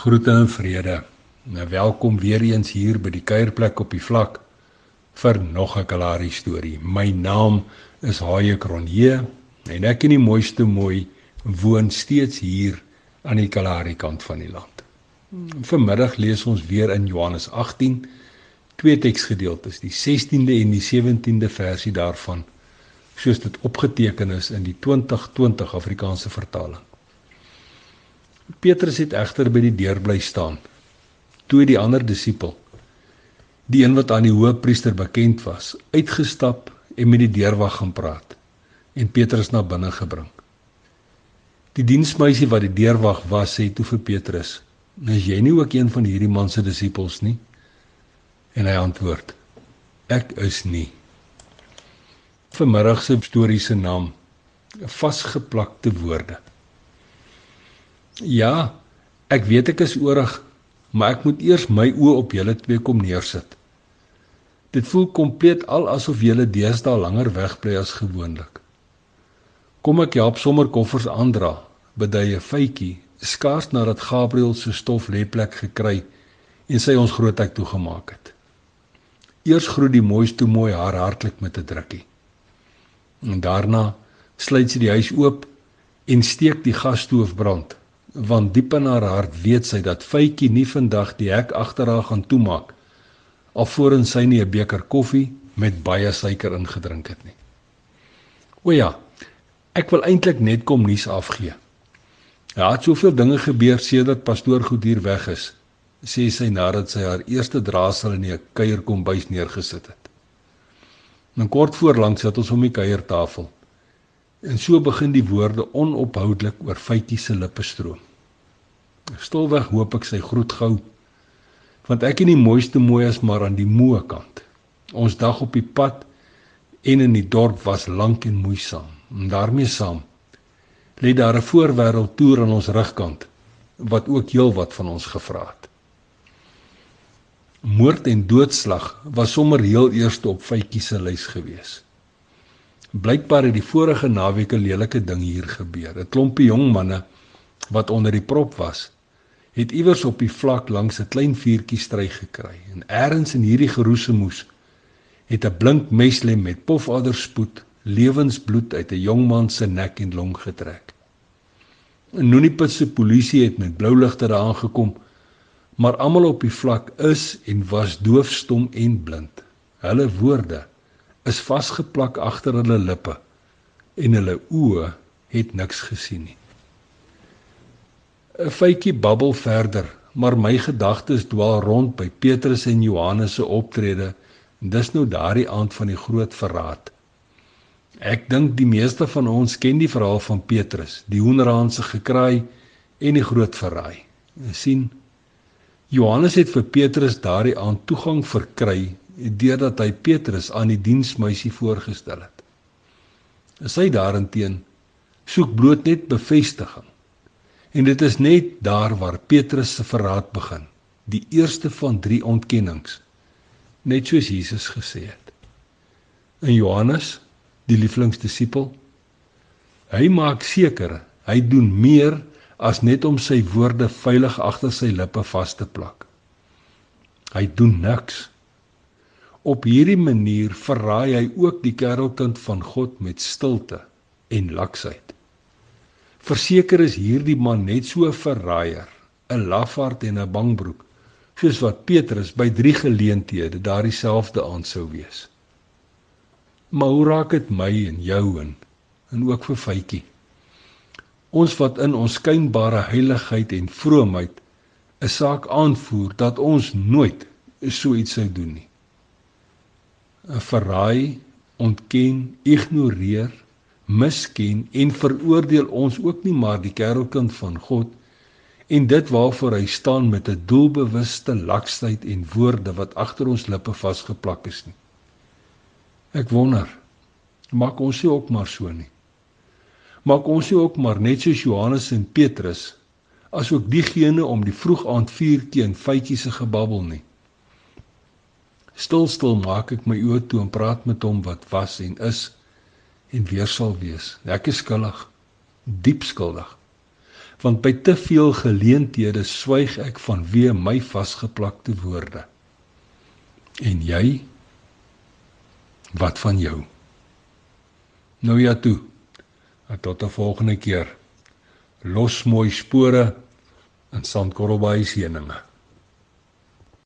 Groete en vrede. Nou welkom weer eens hier by die kuierplek op die vlak vir nog 'n Kalahari storie. My naam is Haie Kronje en ek in die mooiste mooi woon steeds hier aan die Kalahari kant van die land. Vanmiddag lees ons weer in Johannes 18 twee teksgedeeltes, die 16de en die 17de versie daarvan, soos dit opgeteken is in die 2020 Afrikaanse vertaling. Petrus het egter by die deur bly staan. Toe die ander disipel, die een wat aan die hoofpriester bekend was, uitgestap en met die deurwag gaan praat en Petrus na binne gebring. Die diensmeisie wat die deurwag was, sê toe vir Petrus: "Is jy nie ook een van hierdie man se disippels nie?" En hy antwoord: "Ek is nie." Vanmiddag se storie se naam: Vasgeplakte woorde. Ja, ek weet ek is oorig, maar ek moet eers my oë op julle twee kom neersit. Dit voel kompleet al asof julle deesdae langer wegbly as gewoonlik. Kom ek help sommer koffers aandra, beduie Faitjie, skaars nadat Gabriël se stof lêplek gekry en sy ons groot ek toegemaak het. Eers groet die mooiste mooi haar hartlik met 'n drukkie. En daarna sluit sy die huis oop en steek die gasstoof brand want diep in haar hart weet sy dat Faitjie nie vandag die hek agter haar gaan toemaak alvorens sy nie 'n beker koffie met baie suiker ingedrink het nie. O ja, ek wil eintlik net kom nuus afgee. Ja, het soveel dinge gebeur sedert pastoor goed hier weg is, sê sy nadat sy haar eerste draasel in die kuierkombuis neergesit het. En kort voor langs sit ons om die kuiertafel. En so begin die woorde onophoudelik oor Faitjie se lippe stroom. Stilweg hoop ek sy groet gou. Want ek en die mooiste mooi is maar aan die moe kant. Ons dag op die pad en in die dorp was lank en moeisaam. En daarmee saam lê daar 'n voorwêreld toer aan ons rugkant wat ook heelwat van ons gevra het. Moord en doodslag was sommer heel eerste op Faitjie se lys gewees. Blykbaar het die vorige naweek 'n lelike ding hier gebeur. 'n Klompie jong manne wat onder die prop was, het iewers op die vlak langs 'n klein vuurtjie stry gekry en eers in hierdie geroesemoes het 'n blink meslem met pofaderspoed lewensbloed uit 'n jong man se nek en long getrek. 'n Noniput se polisie het met blou ligte daar aangekom, maar almal op die vlak is en was doofstom en blind. Hulle woorde is vasgeplak agter hulle lippe en hulle oë het niks gesien nie. 'n Fytjie babbel verder, maar my gedagtes dwaal rond by Petrus en Johannes se optrede. Dis nou daardie aand van die groot verraad. Ek dink die meeste van ons ken die verhaal van Petrus, die hoenderhaan se gekraai en die groot verraai. Jy sien Johannes het vir Petrus daardie aand toegang verkry deurdat hy Petrus aan die diensmeisie voorgestel het. Sy daarenteen soek bloot net bevestiging. En dit is net daar waar Petrus se verraad begin, die eerste van 3 ontkennings, net soos Jesus gesê het. In Johannes, die lieflingsdisipel, hy maak seker hy doen meer as net om sy woorde veilig agter sy lippe vas te plak. Hy doen niks Op hierdie manier verraai hy ook die kerelkind van God met stilte en laksheid. Verseker is hierdie man net so 'n verraaier, 'n lafaard en 'n bangbroek, soos wat Petrus by 3 geleenthede daardie selfde aand sou wees. Maar hoe raak dit my en jou in en ook vir Faitjie? Ons wat in ons skynbare heiligheid en vroomheid 'n saak aanvoer dat ons nooit so iets sou doen nie verraai, ontken, ignoreer, misken en veroordeel ons ook nie maar die kerelkind van God en dit waarvoor hy staan met 'n doelbewuste laksheid en woorde wat agter ons lippe vasgeplak is nie. Ek wonder, maak ons nie ook maar so nie. Maak ons nie ook maar net soos Johannes en Petrus asook diegene om die vroeg aand vuurtjie en feitjies se gebabbel nie. Stil stil maak ek my oë toe en praat met hom wat was en is en weer sal wees. Ek is skuldig, diep skuldig. want by te veel geleenthede swyg ek vanweë my vasgeplakte woorde. En jy? Wat van jou? Nou ja toe. Tot 'n volgende keer. Los mooi spore in Sandkorrelbaai se heuninge.